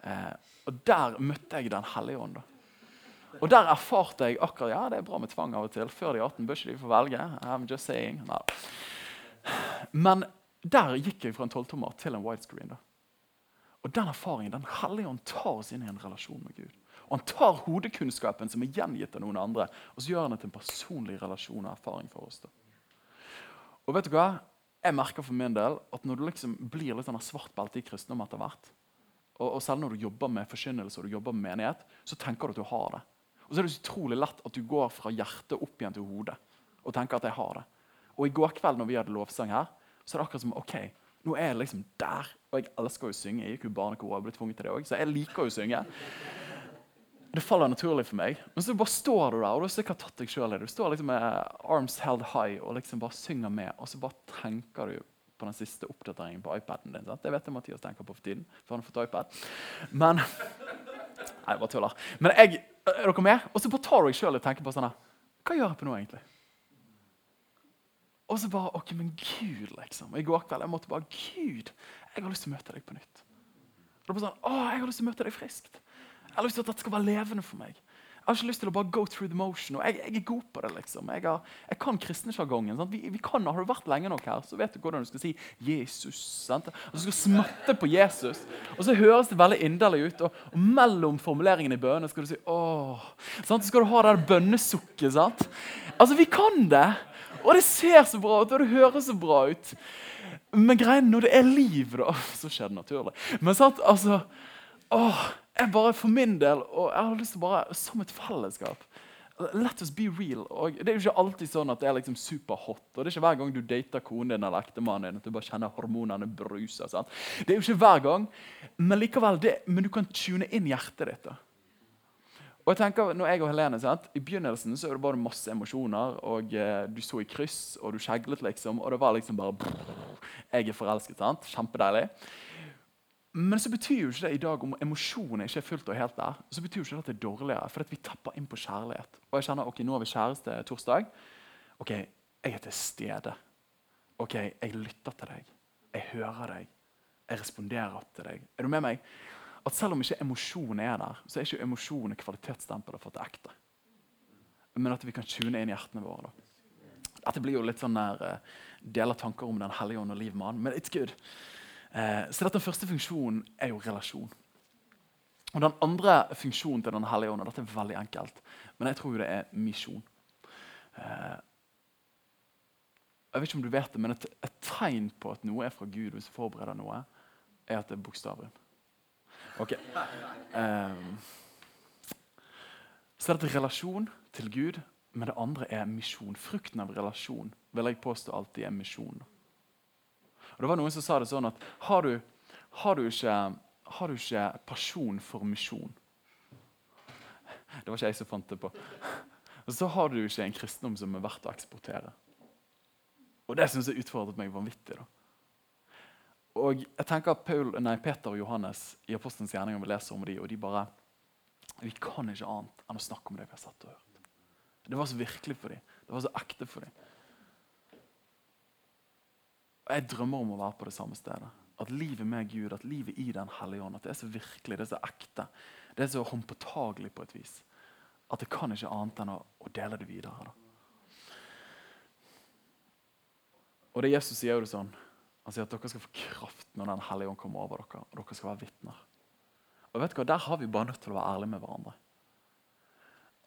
Eh, og Der møtte jeg Den hellige ånd. Og der erfarte jeg akkurat ja, det er bra med tvang av og til. Før de 18 bør ikke de få velge. I'm just saying. Nei. Men der gikk jeg fra en tolvtommer til en widescreen. da. Og Den erfaringen, den hellige ånd tar oss inn i en relasjon med Gud. Og Han tar hodekunnskapen som er gjengitt av noen andre, og så gjør han det til en personlig relasjon og erfaring for oss. da. Og vet du hva? Jeg merker for min del at når du liksom blir litt sånn svart belte i kristendom etter hvert, og, og selv når du jobber med forkynnelse og du jobber med menighet, så tenker du at du har det. Og så er det så utrolig lett at du går fra hjertet opp igjen til hodet og tenker at jeg har det. Og i går kveld når vi hadde lovsang her, så er det akkurat som ok, nå er jeg liksom der. Og jeg elsker å synge. Jeg gikk jo barnekor og ble tvunget til det òg, så jeg liker å synge. Det faller naturlig for meg. Men så bare står du der, og du har sikkert tatt deg sjøl i. Du står liksom med arms held high og liksom bare synger med, og så bare tenker du på den siste oppdateringen på iPaden din. Sant? Det vet jeg Mathias tenker på for tiden. for han har fått iPad. Men (laughs) Nei, jeg bare tuller. Men jeg, er dere med? Og så bare tar du deg sjøl og tenker på sånn Hva gjør jeg på nå, egentlig? Og så bare OK, men Gud, liksom. I går kveld jeg måtte bare Gud, jeg har lyst til å møte deg på nytt. Og det var sånn, å, jeg har lyst til å møte deg friskt. Jeg har lyst til at dette skal være levende for meg. Jeg har ikke lyst til å bare go through the motion. og Jeg, jeg er god på det. liksom. Jeg, har, jeg kan kristensjargongen. Vi, vi Har du vært lenge nok her, så vet du hvordan du skal si 'Jesus'. sant? Og Du skal smatte på Jesus. Og så høres det veldig inderlig ut. Og, og mellom formuleringene i bønnene skal du si 'åh'. Sant? Så skal du ha det bønnesukket. sant? Altså, Vi kan det! Og det ser så bra ut, og det høres så bra ut. Men greien når det er liv, da, (laughs) så skjer det naturlig. Men sant, altså, åh, jeg bare for min del, og jeg har lyst til bare som et fellesskap Let us be real. Og Det er jo ikke alltid sånn at det er liksom superhot. og Det er ikke hver gang du dater konen din eller ektemannen din at du bare kjenner hormonene bruse. Sant? Det er jo ikke hver gang, men likevel, det, men du kan tune inn hjertet ditt. da. Og jeg tenker, når jeg og Helene, sant? I begynnelsen så var det masse emosjoner. og eh, Du så i kryss, og du skjeglet, liksom. Og det var liksom bare brrr, Jeg er forelsket. sant? Kjempedeilig. Men så betyr jo ikke det i dag om emosjonene ikke er fullt og helt der, så betyr jo ikke det at det er dårligere. For vi tapper inn på kjærlighet. Og jeg kjenner ok, nå har vi kjæreste torsdag. Ok, jeg er til stede. Ok, Jeg lytter til deg. Jeg hører deg. Jeg responderer til deg. Er du med meg? At Selv om ikke emosjonen er der, så er ikke emosjonen kvalitetsstempelet for at det er ekte. men at vi kan tune inn hjertene våre. Da. Dette blir jo litt sånn der, uh, deler tanker om Den hellige ånd og liv med han, men it's good. Uh, så Den første funksjonen er jo relasjon. Og Den andre funksjonen til Den hellige ånd og dette er veldig enkelt, men jeg tror jo det er misjon. Uh, jeg vet ikke om du vet det, men et, et, tegn på at noe er fra Gud, hvis du forbereder noe, er at det er bokstaven. Ok. Um, så er det relasjon til Gud, men det andre er misjon. Frukten av relasjon vil jeg påstå alltid er misjon. Og det var Noen som sa det sånn at har du, har du, ikke, har du ikke pasjon for misjon Det var ikke jeg som fant det på. Og så har du ikke en kristendom som er verdt å eksportere. Og det syns jeg utfordret meg vanvittig. da. Og jeg tenker at Paul, nei, Peter og Johannes i Apostelens gjerninger vi leser om de, og de bare Vi kan ikke annet enn å snakke om det vi har sett og hørt. Det var så virkelig for dem. Det var så ekte for dem. Og Jeg drømmer om å være på det samme stedet. At livet med Gud, at livet i Den hellige ånd, at det er så virkelig, det er så ekte. Det er så håndpåtagelig på et vis. At det kan ikke annet enn å, å dele det videre. da. Og det Jesus sier jo det sånn Han sier at dere skal få kraft når Den hellige ånd kommer over dere. Og dere skal være vitner. Og vet du hva, Der har vi bare nødt til å være ærlige med hverandre.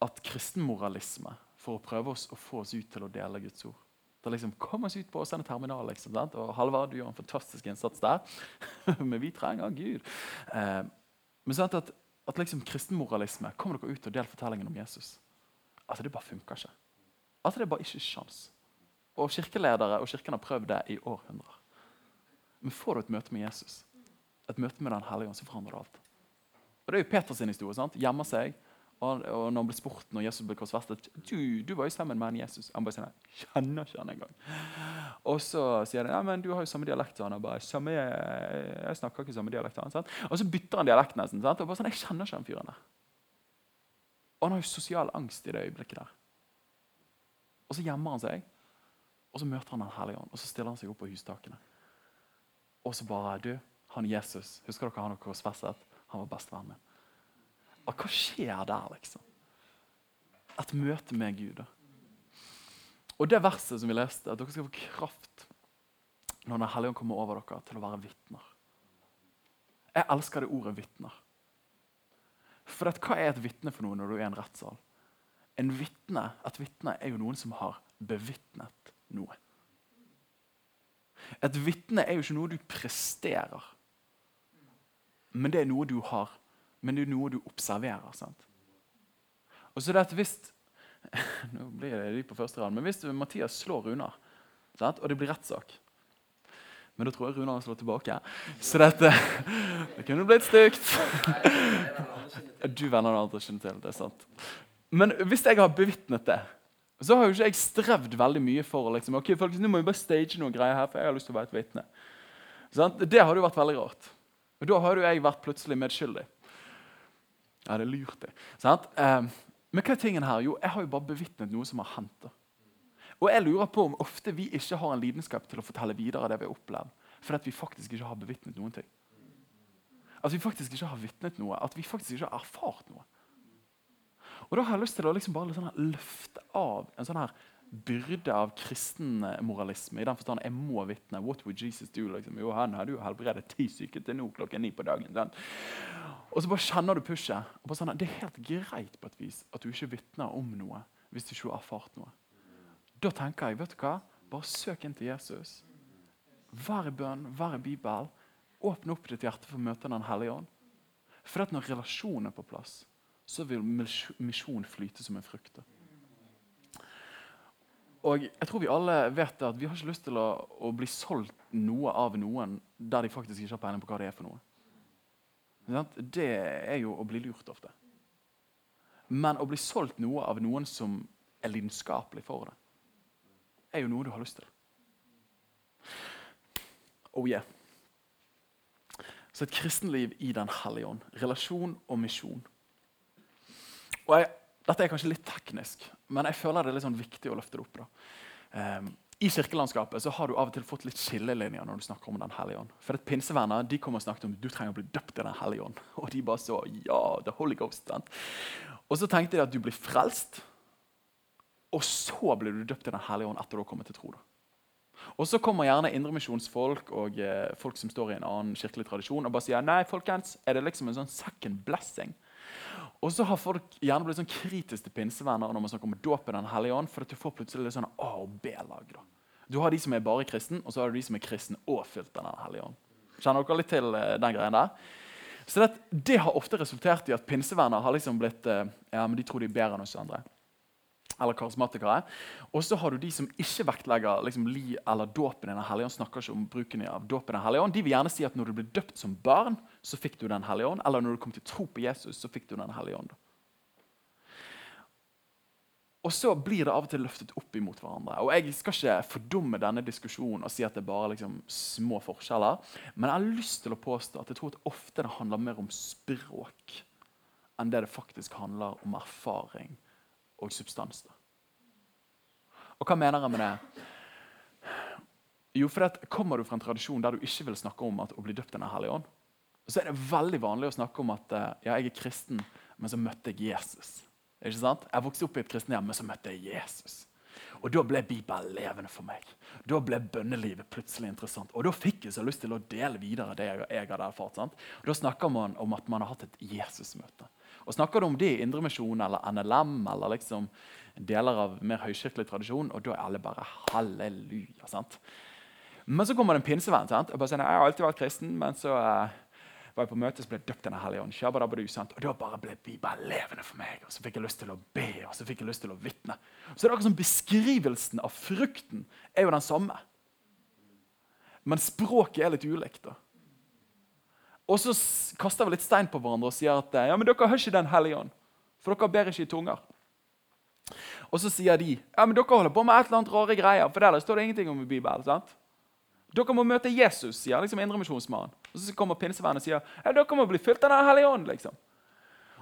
At kristenmoralisme, for å prøve oss å få oss ut til å dele Guds ord det liksom, Kom oss ut på Åsane terminal. Liksom, og Halvard, du gjør en fantastisk innsats der. (laughs) Men vi trenger Gud. Eh, men sant at, at liksom kristenmoralisme Kommer dere ut og del fortellingen om Jesus? Altså, Det bare funker ikke. Altså, Det er bare ikke sjans. Og kirkeledere og kirken har prøvd det i århundrer. Men får du et møte med Jesus, et møte med Den hellige ånd, så forandrer det alt. Og Det er jo Peters historie. sant? Gjemmer seg. Og, og når han ble spurt når Jesus ble korsfestet du, du var jo sammen med en Jesus. Han bare sier kjenner ikke han engang. Og så sier de ja, men du har jo samme dialekt som han. Bare, samme, jeg snakker ikke samme dialekt han. Og så bytter han dialekt nesten. sant? Og bare sånn, jeg kjenner ikke den fyren der. Og han har jo sosial angst i det øyeblikket der. Og så gjemmer han seg. Og så møter han Den hellige ånd, og så stiller han seg opp på hustakene. Og så bare Du, han Jesus, husker dere han og korsfestet? Han var bestevennen min. Og hva skjer der, liksom? Et møte med Gud. da. Og det verset som vi leste, at dere skal få kraft når Den hellige ånd kommer over dere, til å være vitner. Jeg elsker det ordet 'vitner'. For at, hva er et vitne for noe når du er i en rettssal? En vittne, Et vitne er jo noen som har bevitnet noe. Et vitne er jo ikke noe du presterer, men det er noe du har. Men det er noe du observerer. sant? Og så det at hvis (laughs) nå blir det de på første rad, men hvis Mathias slår Runar, og det blir rettssak Men da tror jeg Runar slått tilbake. Så dette (laughs) det kunne blitt stygt. (laughs) Du venner det andre ikke til. det er sant. Men hvis jeg har bevitnet det så har jo ikke jeg strevd veldig mye for liksom, ok, folkens, nå må vi bare stage noen greier her, for jeg har lyst til å være et vitne. Sånn? Det hadde jo vært veldig rart. Og Da hadde jo jeg vært plutselig medskyldig. Ja, det er lurt, det. Sånn? Eh, men hva er tingen her? Jo, jeg har jo bare bevitnet noe som har hendt. Og jeg lurer på om ofte vi ikke har en lidenskap til å fortelle videre det vi har opplevd, fordi vi faktisk ikke har bevitnet noen ting. At vi faktisk ikke har vitnet noe, at vi faktisk ikke har erfart noe. Og Da har jeg lyst til å liksom bare sånn løfte av en sånn her byrde av kristen moralisme. i den forstand Jeg må vitne. What would Jesus do? Liksom? Jo, Han hadde jo helbredet ti syke til nå klokken ni på dagen. Sant? Og så bare kjenner du pushet. Og sånn, det er helt greit på et vis at du ikke vitner om noe hvis du ikke har erfart noe. Da tenker jeg, vet du hva? Bare søk inn til Jesus. Vær i bønn, vær i Bibelen. Åpne opp ditt hjerte for å møte Den hellige ånd. For at når relasjonen er på plass, så vil misjon flyte som en frukt. Og jeg tror vi alle vet at vi har ikke lyst til å, å, bli solgt noe av noen der de faktisk ikke har peiling på hva det er for noe. Det er jo å bli lurt ofte. Men å bli solgt noe av noen som er lidenskapelig for det, er jo noe du har lyst til. Oh yeah. Så et kristenliv i Den hellige ånd. Relasjon og misjon. Og jeg, Dette er kanskje litt teknisk, men jeg føler det er litt sånn viktig å løfte det opp. Um, I kirkelandskapet så har du av og til fått litt skillelinjer når du snakker om Den hellige ånd. For Pinsevenner de kommer og snakket om du trenger å bli døpt i Den hellige ånd. (laughs) Og de bare så ja, the Holy Ghost. Sant? Og så tenkte de at du blir frelst Og så blir du døpt i Den hellige ånd etter du har kommet til tro. da. Og så kommer gjerne indremisjonsfolk og eh, folk som står i en annen kirkelig tradisjon og bare sier nei, folkens, er det liksom en sånn second blessing. Og så har folk gjerne blitt sånn kritiske til pinsevenner når man snakker om dåp i Den hellige ånd, for at du får plutselig litt sånn A- og B-lag. Du har de som er bare kristen, og så har du de som er kristen og fylt av Den hellige ånd. Kjenner dere litt til eh, den greien der? Så det, det har ofte resultert i at pinsevenner har liksom blitt eh, ja, men de tror de er bedre enn oss andre. Eller karismatikere. Og så har du de som ikke vektlegger liksom, li eller dåpen i Den hellige ånd. snakker ikke om bruken av dåpen i Den hellige ånd. De vil gjerne si at når du blir døpt som barn, så fikk du Den hellige ånd. Eller når du kom til tro på Jesus, så fikk du Den hellige ånd. Og så blir det av og til løftet opp imot hverandre. Og Jeg skal ikke fordumme denne diskusjonen og si at det er bare liksom små forskjeller. Men jeg har lyst til å påstå at jeg tror at ofte det handler mer om språk enn det det faktisk handler om erfaring og substans. Og hva mener jeg med det? Jo, for det Kommer du fra en tradisjon der du ikke vil snakke om at å bli døpt i Den hellige ånd, så er det veldig vanlig å snakke om at eh, ja, jeg er kristen, men så møtte jeg Jesus. Ikke sant? Jeg vokste opp i et kristen hjem, men så møtte jeg Jesus. Og Da ble Bibelen levende for meg. Da ble bønnelivet plutselig interessant. Og da fikk jeg så lyst til å dele videre det jeg, jeg hadde erfart. sant? Og Da snakker man om at man har hatt et Jesusmøte. Og Snakker du om det i Indremisjonen eller NLM eller liksom deler av mer høykirkelig tradisjon, og da er alle bare halleluja. sant? Men så kommer det en pinsevenn. sant? Og Jeg har alltid vært kristen, men så eh, var jeg på møte, så ble jeg døpt Den hellige ånd. Og da bare ble Bibelen levende for meg. Og så fikk jeg lyst til å be, og så fikk jeg lyst til å vitne. Så det er akkurat som Beskrivelsen av frukten er jo den samme. Men språket er litt ulikt. da. Og så kaster vi litt stein på hverandre og sier at ja, men dere har ikke Den hellige ånd. For dere ber ikke i tunger. Og så sier de ja, men dere holder på med et eller annet rare greier. For der står det ingenting om i Bibelen. sant? Dere må møte Jesus, sier liksom indremisjonsmannen. Og så kommer pinsevennen og sier ja, dere må bli fylt av Den hellige ånd. liksom.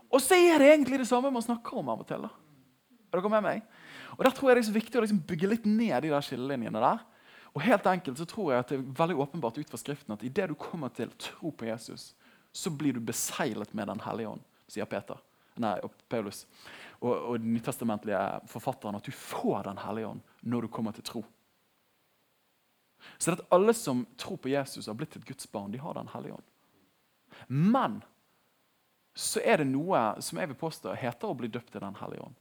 Og så er det egentlig det samme man snakker om av og til. da. Er dere med meg? Og Der tror jeg det er så viktig å liksom bygge litt ned de der skillelinjene der. Og helt enkelt så tror jeg at det er veldig åpenbart ut fra Skriften at idet du kommer til tro på Jesus, så blir du beseglet med Den hellige ånd, sier Peter. Nei, og Paulus. Og, og den nytestamentlige forfatteren at du får Den hellige ånd når du kommer til tro. Så det at alle som tror på Jesus, har blitt et Guds barn, de har Den hellige ånd. Men så er det noe som jeg vil påstå heter å bli døpt i Den hellige ånd.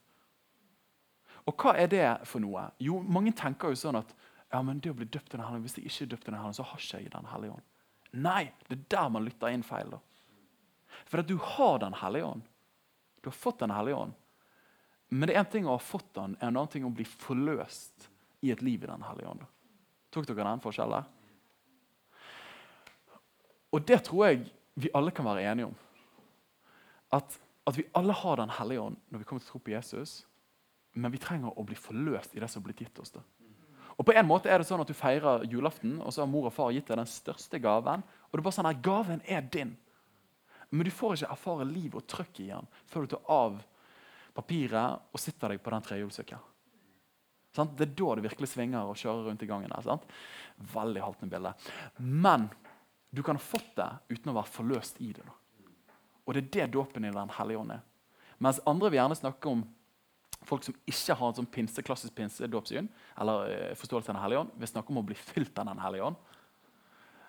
Og hva er det for noe? Jo, Mange tenker jo sånn at ja, men det å bli døpt i Den hellige ånd, hvis jeg ikke er døpt i Den hellige ånd, så har ikke jeg Den hellige ånd. Nei, det er der man lytter inn feil. da. For at du har Den hellige ånd. Du har fått Den hellige ånd. Men det er én ting å ha fått den, en annen ting å bli forløst i et liv i Den hellige ånd. Tok dere den forskjellen? Og det tror jeg vi alle kan være enige om. At, at vi alle har Den hellige ånd når vi kommer til å tro på Jesus. Men vi trenger å bli forløst i det som har blitt gitt oss. det. Og på en måte er det sånn at Du feirer julaften, og så har mor og far gitt deg den største gaven. Og det er bare sånn at Gaven er din, men du får ikke erfare liv og trøkk i den før du tar av papiret og sitter deg på den trehjulssykkelen. Sant? Det er da det virkelig svinger og kjører rundt i gangen. der. sant? Veldig haltende bilde. Men du kan ha fått det uten å være forløst i det. da. Og det er det dåpen i Den hellige ånd er. Mens andre vil gjerne snakke om folk som ikke har en sånn pinse, klassisk pinsedåpssyn, eller eh, forståelse av Den hellige ånd, vil snakke om å bli fylt av Den hellige ånd.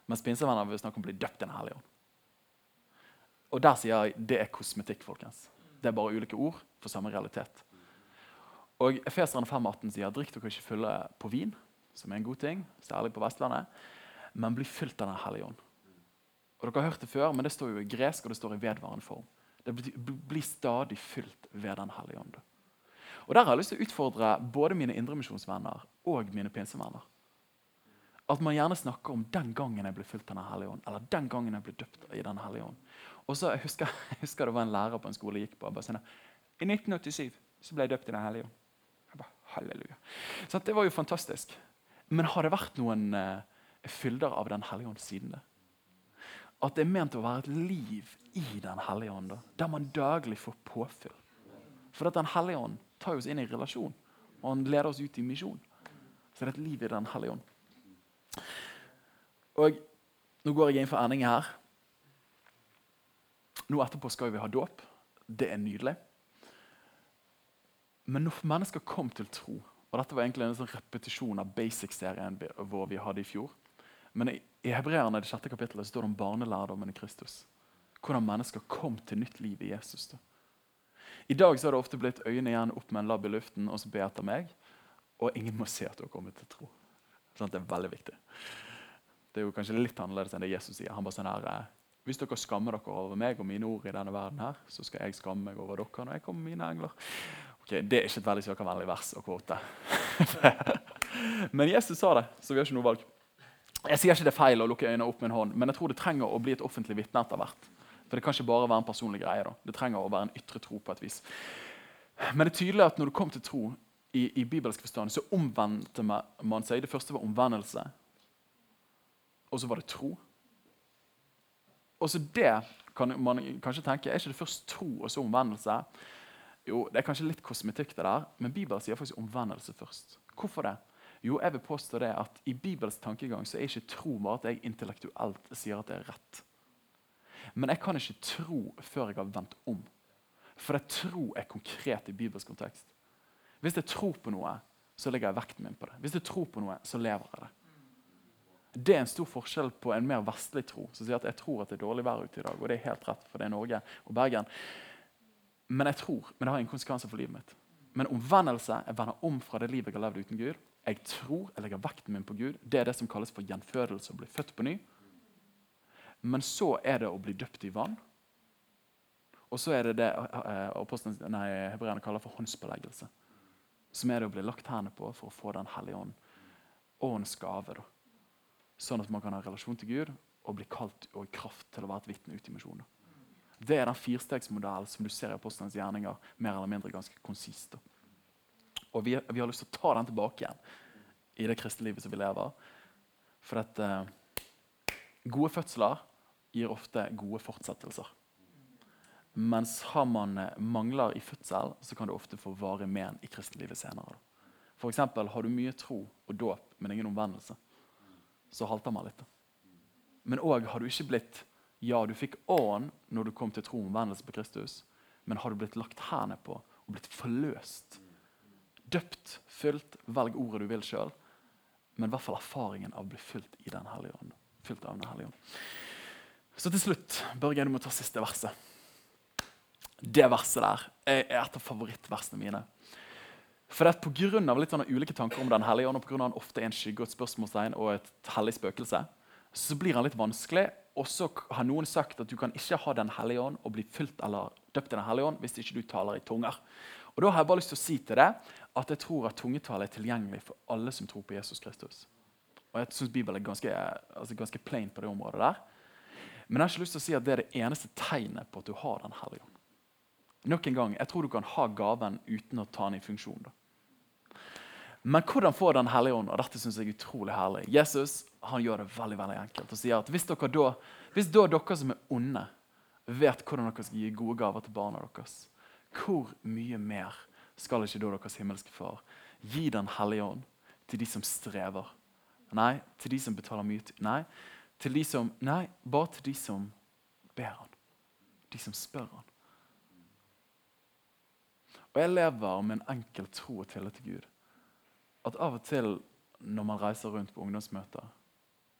Mens pinsevenner vil snakke om å bli døpt i Den hellige ånd. Og der sier jeg det er kosmetikk, folkens. Det er bare ulike ord for samme realitet. Og Efeserne 5,18 sier drikk dere ikke fulle på vin, som er en god ting, særlig på Vestlandet, men bli fylt av Den hellige ånd. Og dere har hørt det før, men det står jo i gresk og det står i vedvarende form. Det blir- stadig fylt ved Den hellige ånd. Og Der har jeg lyst til å utfordre både mine indremisjonsvenner og mine pinsevenner. At man gjerne snakker om den gangen jeg ble fylt av Den hellige ånd. Eller den gangen jeg ble døpt i Den hellige ånd. Og så husker, (laughs) jeg husker det var en lærer på en skole jeg gikk på. bare sånn, I 1987 så ble jeg døpt i Den hellige ånd. Halleluja. Så det var jo fantastisk. Men har det vært noen eh, fylder av Den hellige ånd siden det? At det er ment å være et liv i Den hellige ånd, der man daglig får påfyll. For at Den hellige ånd tar oss inn i relasjon, og han leder oss ut i misjon. Så det er et liv i Den hellige ånd. Og Nå går jeg inn for ending her. Nå etterpå skal vi ha dåp. Det er nydelig. Men når mennesker kom til tro og Dette var egentlig en sånn repetisjon av Basic-serien vår vi hadde i fjor. Men i, Hebreerne det sjette kapittelet står det om barnelærdommen i Kristus. Hvordan mennesker kom til nytt liv i Jesus. Da. I dag så har det ofte blitt øynene igjen opp med en labb i luften og så be etter meg. Og ingen må se at du har kommet til tro. Sånn, det er veldig viktig. Det er jo kanskje litt annerledes enn det Jesus sier. Han bare sånn her, eh, Hvis dere skammer dere over meg og mine ord i denne verden, her, så skal jeg skamme meg over dere når jeg kommer med mine engler. Okay, det er ikke et veldig søkervennlig vers å kvote. (laughs) men Jesus sa det, så vi har ikke noe valg. Jeg sier ikke det er feil å lukke øynene opp med en hånd, men jeg tror det trenger å bli et offentlig vitne etter hvert. For det kan ikke bare være en personlig greie. da. Det trenger å være en ytre tro på et vis. Men det er tydelig at når du kom til tro i, i bibelsk forstand, så omvendte man seg. Det første var omvendelse. Og så var det tro. Og så det kan man kanskje tenke, Er ikke det først tro og så omvendelse? Jo, Det er kanskje litt kosmetikk, det der, men Bibelen sier faktisk omvendelse først. Hvorfor det? Jo, jeg vil påstå det at I Bibels tankegang så er ikke tro bare at jeg intellektuelt sier at det er rett. Men jeg kan ikke tro før jeg har vendt om. For det tro er konkret i bibelsk kontekst. Hvis jeg tror på noe, så legger jeg vekten min på det. Hvis jeg tror på noe, så lever jeg det. Det er en stor forskjell på en mer vestlig tro som sier at jeg tror at det er dårlig vær ute i dag. Og det er helt rett, for det er Norge og Bergen. Men jeg tror, men det har ingen konsekvenser for livet mitt. Men omvendelse jeg vender om fra det livet jeg har levd uten Gud. Jeg tror, jeg legger vekten min på Gud. Det er det som kalles for gjenfødelse. å bli født på ny. Men så er det å bli døpt i vann. Og så er det det eh, hebreerne kaller for håndsbeleggelse. Som er det å bli lagt hendene på for å få Den hellige ånd. Åndens gave. Sånn at man kan ha relasjon til Gud og bli kalt og i kraft til å være et vitne ute i misjonen. Det er den firestegsmodellen som du ser i apostlenes gjerninger. mer eller mindre ganske konsist. Og vi, vi, har lyst til å ta den tilbake igjen i det kristne livet som vi lever. For at eh, gode fødsler gir ofte gode fortsettelser. Mens har man uh, mangler i fødsel, så kan det ofte få vare men i kristenlivet senere. For eksempel, har du mye tro og dåp, men ingen omvendelse, så halter man litt. Men òg har du ikke blitt ja, du fikk ånd når du kom til tro om omvendelse på Kristus, men har du blitt lagt hendene på og blitt forløst? Døpt, fylt, velg ordet du vil sjøl, men i hvert fall erfaringen av å bli fylt i Den hellige ånd. Fylt av den hellige ånd. Så til slutt, Børge, du må ta siste verset. Det verset der er et av favorittversene mine. For det er at av litt sånne ulike tanker om Den hellige ånd og på grunn av han ofte er en skygge og et spørsmålstegn og et hellig spøkelse, så blir han litt vanskelig og så har noen sagt at du kan ikke ha Den hellige ånd og bli fylt eller døpt i Den hellige ånd hvis ikke du taler i tunger. Og da har jeg bare lyst til å si til deg at jeg tror at tungetale er tilgjengelig for alle som tror på Jesus Kristus. Og jeg synes Bibelen er ganske, altså ganske plain på det området der. Men jeg har ikke lyst til å si at det er det eneste tegnet på at du har Den hellige ånd. Nok en gang, Jeg tror du kan ha gaven uten å ta den i funksjon. da. Men hvordan får Den hellige ånd? Og dette synes jeg er utrolig herlig. Jesus han gjør det veldig veldig enkelt og sier at hvis, dere da, hvis da dere som er onde, vet hvordan dere skal gi gode gaver til barna deres, hvor mye mer skal ikke da deres himmelske far gi Den hellige ånd til de som strever? Nei, til de som betaler mye Nei, til de som, nei bare til de som ber han. De som spør han. Og jeg lever med en enkel tro og tillit til Gud at av og til når man reiser rundt på ungdomsmøter,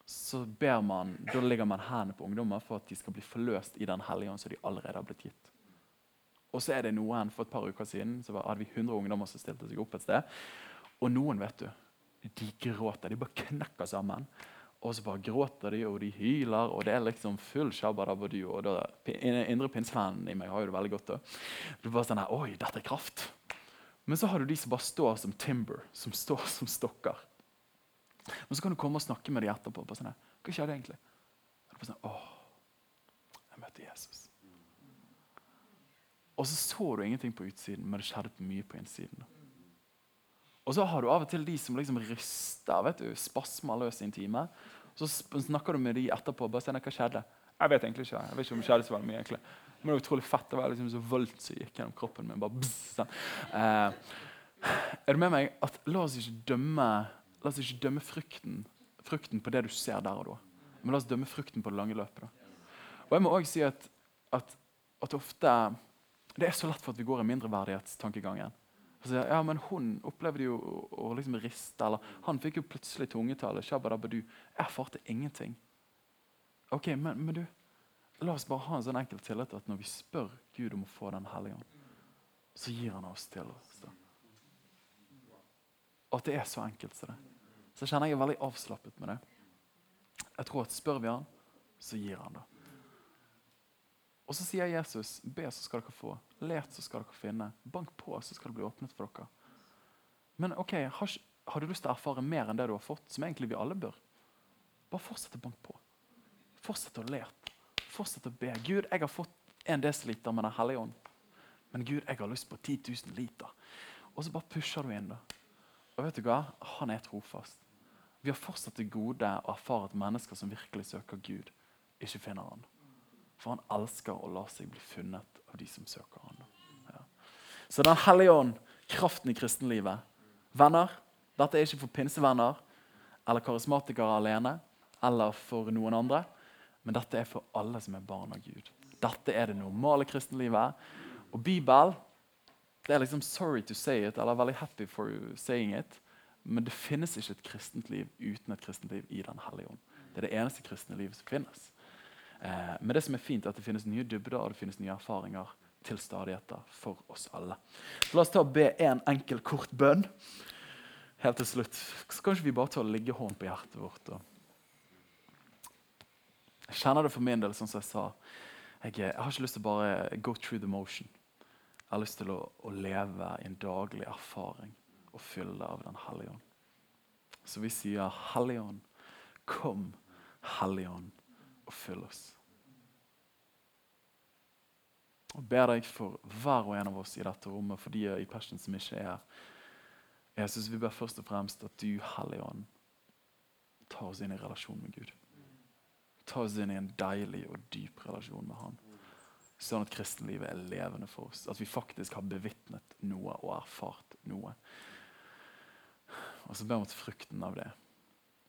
så ber man, da legger man hendene på ungdommer for at de skal bli forløst i Den hellige ånd som de allerede har blitt gitt. Og så er det noen, For et par uker siden så hadde vi 100 ungdommer som stilte seg opp et sted. Og noen vet du, de gråter. De bare knekker sammen. Og så bare gråter de, og de hyler, og det er liksom full shabadabadu. Og da, indre pinsevennen i meg har jo det veldig godt. er bare sånn her, Oi, dette er kraft. Men så har du de som bare står som timber, som står som stokker. Men så kan du komme og snakke med dem etterpå. På sånn, Hva skjedde egentlig? Og sånn, Åh, jeg møtte Jesus. Og så så du ingenting på utsiden, men det skjedde mye på innsiden. Og så har du av og til de som liksom ryster, vet du, spasmer løs i en time. Så snakker du med de etterpå. bare sånn, hva skjedde? Jeg vet egentlig ikke. Jeg vet ikke om det skjedde så veldig mye egentlig. Men det var utrolig fett. Det var liksom så voldt som gikk gjennom kroppen min. bare bzz, eh, Er du med meg? At La oss ikke dømme, la oss ikke dømme frukten, frukten, på det du ser der og da. Men la oss dømme frukten på det lange løpet. Da. Og jeg må også si at, at, at, ofte Det er så lett for at vi går i mindreverdighetstankegangen. Altså, så ja, men hun opplevde jo å, å liksom riste, eller han fikk jo plutselig. Shabadabadu. Jeg erfarte ingenting. Ok, men, men du, la oss bare ha en sånn enkel tillit at når vi spør Gud om å få Den hellige ånd, så gir han oss til oss. da. At det er så enkelt som det. Så kjenner jeg er veldig avslappet med det. Jeg tror at spør vi han, så gir han det. Og så sier Jesus, be, så skal dere få. Let, så skal dere finne. Bank på, så skal det bli åpnet for dere. Men ok, har, har du lyst til å erfare mer enn det du har fått, som egentlig vi alle bør? Bare fortsett å banke på. Fortsett å lete. Fortsett å be. Gud, jeg har fått en desiliter med Den hellige ånd. Men Gud, jeg har lyst på 10 000 liter. Og så bare pusher du inn. da. Og vet du hva? Han er trofast. Vi har fortsatt til gode å erfare at mennesker som virkelig søker Gud, ikke finner han. For han elsker å la seg bli funnet av de som søker han. Ja. Så Den hellige ånd, kraften i kristenlivet. Venner, dette er ikke for pinsevenner eller karismatikere alene eller for noen andre. Men dette er for alle som er barn av Gud. Dette er det normale kristenlivet. Og Bibel det er liksom sorry to say it, eller veldig happy for saying it. Men det finnes ikke et kristent liv uten et kristent liv i Den hellige ånd. Det er det eneste kristne livet som finnes. Eh, men det som er fint er at det finnes nye dybder og det finnes nye erfaringer til stadigheter for oss alle. Så La oss ta og be en enkel, kort bønn helt til slutt. Så kan ikke vi bare ta og ligge hånd på hjertet vårt. Jeg kjenner det for min del, sånn som jeg sa. Jeg, jeg har ikke lyst til å bare go through the motion. Jeg har lyst til å, å leve i en daglig erfaring og fylle av Den hellige ånd. Så vi sier, Hellige ånd, kom, Hellige ånd, og fyll oss. Og ber deg for hver og en av oss i dette rommet, for de i Passion som ikke er her. Jesus, vi ber først og fremst at du, Hellige Ånd, tar oss inn i relasjon med Gud. Ta oss inn i en deilig og dyp relasjon med Han. Sånn at kristenlivet er levende for oss. At vi faktisk har bevitnet noe og erfart noe. Og så ber vi at frukten av det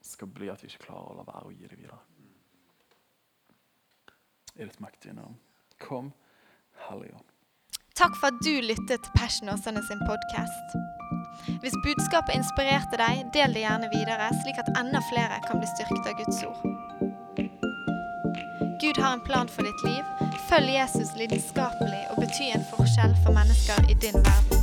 skal bli at vi ikke klarer å la være å gi det videre. I ditt mektige navn. Kom, Hellige Takk for at du lyttet til Passion Åsane sin podkast. Hvis budskapet inspirerte deg, del det gjerne videre, slik at enda flere kan bli styrket av Guds ord. Gud har en plan for ditt liv. Følg Jesus lidenskapelig og bety en forskjell for mennesker i din verden.